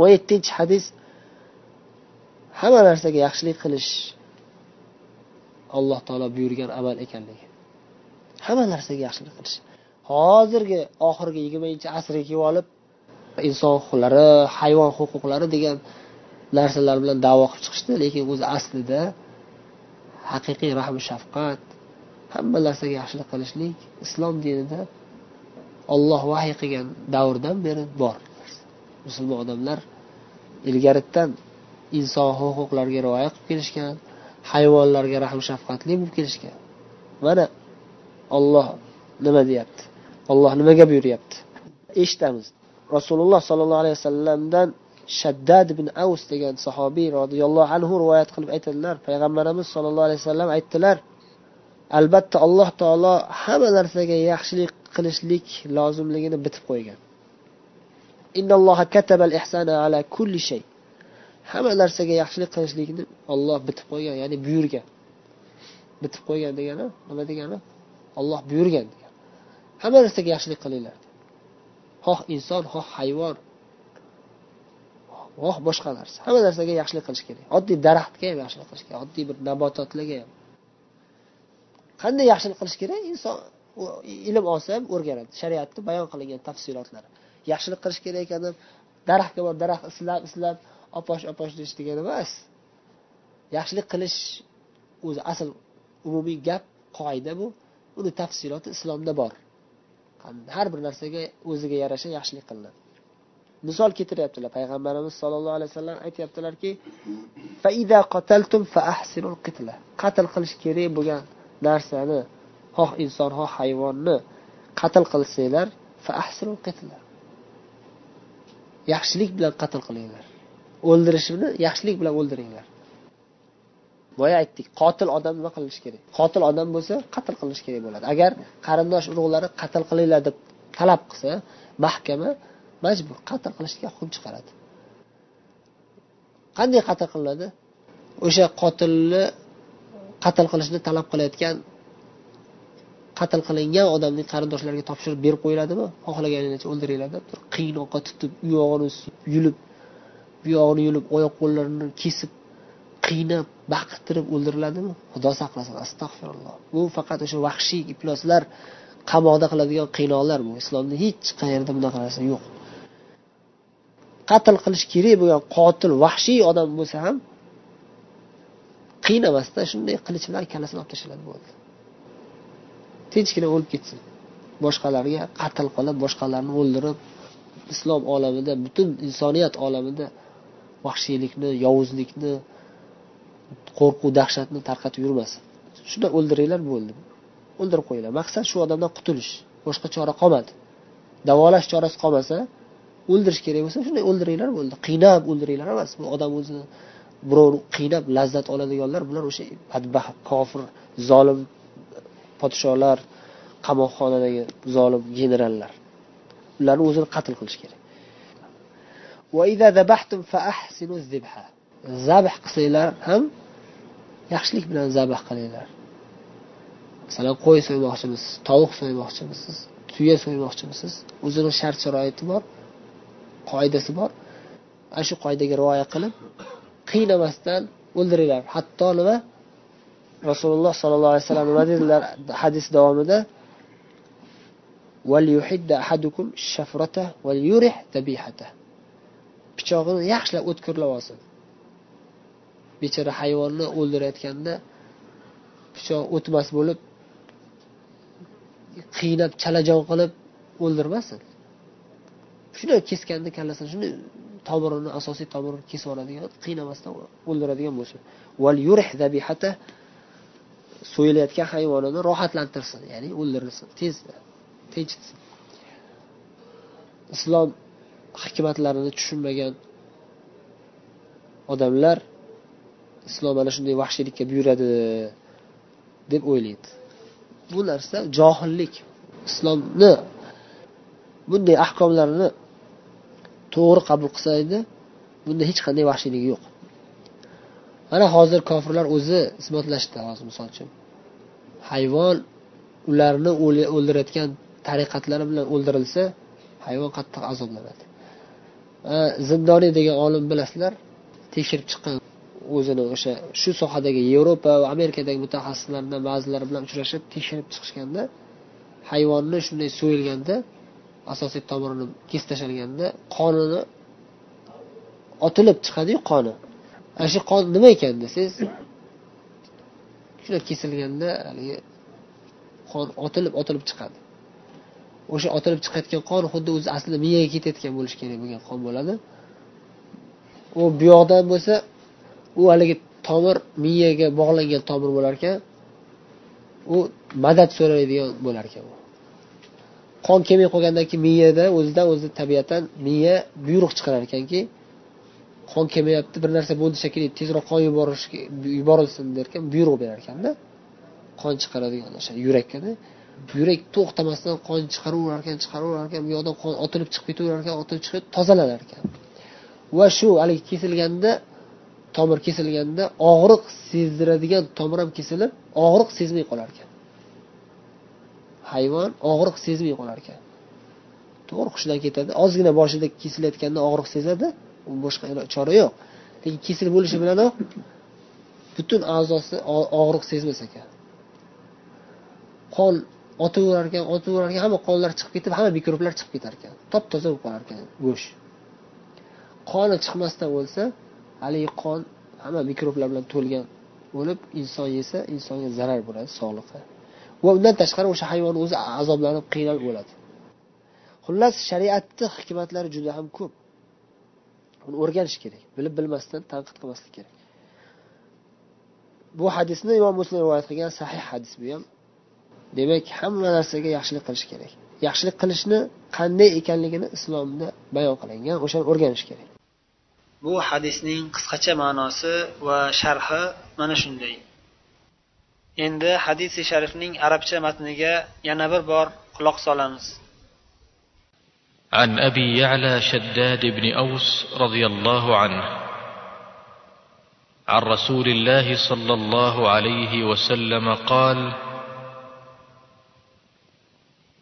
o'n yettinchi hadis hamma narsaga yaxshilik qilish alloh taolo buyurgan amal ekanligi. Hamma narsaga yaxshilik qilish. Hozirgi oxirgi yigirmanchi asrga kelib olib inson huquqlari hayvon huquqlari degan narsalar bilan davo qilib chiqishdi lekin o'zi aslida haqiqiy rahm shafqat hamma narsaga yaxshilik qilishlik islom dinida olloh vahiy qilgan davrdan beri bor. Musulmon odamlar ilgaridan inson huquqlariga rioya qilib kelishgan hayvonlarga rahm shafqatli bo'lib kelishgan. Mana olloh nima deyapti? Olloh nimaga buyuryapti? Eshitamiz. Rasululloh sollallohu alayhi vasallamdan shaddad ibn avs degan sahobiy roziyallohu anhu rivoyat qilib aytadilar. Payg'ambarimiz sollallohu alayhi vasallam aytdilar albatta alloh taolo hamma narsaga yaxshilik qilishlik lozimligini bitib qo'ygan. Hamma narsaga yaxshilik qilishlikni olloh bitib qo'ygan ya'ni buyurgan. Bitib qo'ygan degani nima degani? Olloh buyurgan degan. Hamma narsaga yaxshilik qilinglar. Xoh inson xoh hayvon xoh boshqa narsa. Hamma narsaga yaxshilik qilish kerak. Oddiy daraxtga ham yaxshilik qilish kerak. Oddiy bir nabototlarga ham. Qanday yaxshilik qilish kerak? Inson ilm olsa ham o'rganadi. Shariatda bayon qilingan tafsilotlari. Yaxshilik qilish kerak ekan deb daraxtga borib daraxt islab islab oposh oposh deyish degani emas. Yaxshilik qilish o'zi asl umumiy gap qoida bu. Uni tafsiloti islomda bor. Har bir narsaga o'ziga yarasha yaxshilik qilinadi. Misol keltiryaptilar. Payg'ambarimiz sollallohu alayhi vasallam aytyaptilarki qatl qilish kerak bo'lgan narsani xoh inson xoh hayvonni qatl qilsanglar yaxshilik bilan qatl qilinglar. O'ldirishni yaxshilik bilan o'ldiringlar. Boya aytdik qotil odam nima qilishi kerak? Qotil odam bo'lsa qatl qilish kerak bo'ladi. Agar qarindosh urug'lari qatl qilinglar deb talab qilsa mahkama majbur qatl qilishga hukm chiqaradi. Qanday qatl qilinadi? O'sha qotilni qatl qilishni talab qilayotgan qatl qilingan odamning qarindoshlariga topshirib berib qo'yiladimi? Xohlaganingcha o'ldiringlar deb qiynoqqa tutib u yog'ini yulib bu yog'ini yulib oyoq qo'llarini kesib qiynab baqirtirib o'ldiriladimi? Xudo saqlasin astag'firulloh bu faqat o'sha vahshiy ifloslar qamoqda qiladigan qiynoqlar bu. Islomda hech qayerda bunaqa narsa yo'q. Qatl qilish kerak bo'lgan qotil vahshiy odam bo'lsa ham qiynamasdan shunday qilich bilan kallasini olib tashlab bo'ldi tinchgina o'lib ketsin. Boshqalarga qatl qilib boshqalarni o'ldirib islom olamida butun insoniyat olamida vahshiylikni yovuzlikni qo'rquv dahshatni tarqatib yurmasin. Shunday o'ldiringlar bo'ldi. O'ldirib qo'yinglar. Maqsad shu odamdan qutulish. Boshqa chora qolmadi. Davolash chorasi qolmasa o'ldirish kerak bo'lsa shunday o'ldiringlar bo'ldi. Qiynab o'ldiringlar emas. Bu odam o'zini birovni qiynab lazzat oladiganlar bular o'sha badbaxt kofir zolim podsholar qamoqxonadagi zolim generallar. Ularni o'zini qatl qilish kerak. Zabh qilsanglar ham yaxshilik bilan zabh qilinglar. Masalan qo'y so'ymoqchimisiz tovuq so'ymoqchimisiz tuya so'ymoqchimisiz? O'zini shart sharoiti bor qoidasi bor. Ana shu qoidaga rioya qilib qiynamasdan o'ldiringlar. Hatto nima? Rasululloh sollallohu alayhi vasallam nima dedilar hadis davomida? Pichog'ini yaxshilab o'tkirlab olsin. Bechora hayvonni o'ldirayotganda pichoq o'tmas bo'lib qiynab chalajon qilib o'ldirmasin. Shunday kesganda kallasini shunday tomirini asosiy tomirini kesib yuboradigan qiynamasdan o'ldiradigan bo'lsin. Yurih so'yilayotgan hayvonini rohatlantirsin ya'ni o'ldirilsin. Tezda tinchitsin islom hikmatlarini tushunmagan odamlar islom mana shunday vahshiylikka buyuradi deb o'ylaydi. Bu narsa johillik islomni bunday ahkomlarni to'g'ri qabul qilsa edi bunda hech qanday vahshiylik yo'q. Mana hozir kofirlar o'zi isbotlashdi hozir misol uchun. Hayvon ularni o'ldirayotgan tariqatlari bilan o'ldirilsa hayvon qattiq azoblanadi. Zindoniy degan olim bilasizlar tekshirib chiqqan o'zini o'sha shu sohadagi yevropa va amerikadagi mutaxassislardan ba'zilari bilan uchrashib tekshirib chiqishganda hayvonni shunday so'yilganda asosiy tomirini kesib tashlanganda qonini otilib chiqadiyu qoni. Ana shu qon nima ekan desangiz shunday kesilganda haligi qon otilib otilib chiqadi. O'sha otilib chiqayotgan qon xuddi o'zi aslida miyaga ketayotgan bo'lishi kerak bo'lgan qon bo'ladi. U bu yoqdan bo'lsa u haligi tomir miyaga bog'langan tomir bo'lar ekan u madad so'raydigan bo'lar ekan u. Qon kelmay qolgandan keyin miyada o'zidan o'zi tabiatan miya buyruq chiqarar ekanki qon kelmayapti bir narsa bo'ldi shekilli tezroq qon yuborish yuborilsin derkan buyruq berar ekanda qon chiqaradigan o'sha yurakkada yurak to'xtamasdan qon chiqaraverar ekan chiqaraverar ekan bu yoqdan qon otilib chiqib ketaverar ekan otilib chiqib tozalanar ekan va shu haligi kesilganda tomir kesilganda og'riq sezdiradigan tomir ham kesilib og'riq sezmay qolar ekan hayvon og'riq sezmay qolar ekan to'g'ri hushidan ketadi. Ozgina boshida kesilayotganda og'riq sezadi. Boshqa chora yo'q. Lekin kesil bo'lishi bilanoq butun a'zosi og'riq sezmas ekan. Qon otaverar ekan otaverar ekan hamma qonlar chiqib ketib hamma mikroblar chiqib ketar ekan. Top toza bo'lib qolar ekan go'sht. Qoni chiqmasdan o'lsa haligi qon hamma mikroblar bilan to'lgan bo'lib inson yesa insonga zarar bo'ladi sog'liqqa. Va undan tashqari o'sha hayvon o'zi azoblanib qiynalib o'ladi. Xullas shariatni hikmatlari juda ham ko'p. Uni o'rganish kerak bilib bilmasdan tanqid qilmaslik kerak. Bu hadisni imom muslim rivoyat qilgan sahih hadis bu ham. Demak hamma narsaga yaxshilik qilish kerak. Yaxshilik qilishni qanday ekanligini islomda bayon qilingan o'shani o'rganish kerak. Bu hadisning qisqacha ma'nosi va sharhi mana shunday. Endi hadisi sharifning arabcha matniga yana bir bor quloq solamiz. عن أبي يعلى شداد بن أوس رضي الله عنه عن رسول الله صلى الله عليه وسلم قال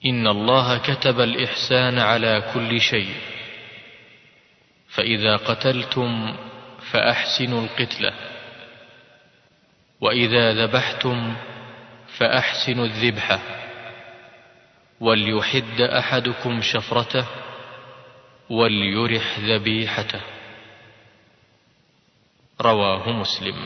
إن الله كتب الإحسان على كل شيء فإذا قتلتم فأحسنوا القتلة وإذا ذبحتم فأحسنوا الذبحة. وليحد أحدكم شفرته وليرح ذبيحته. رواه مسلم.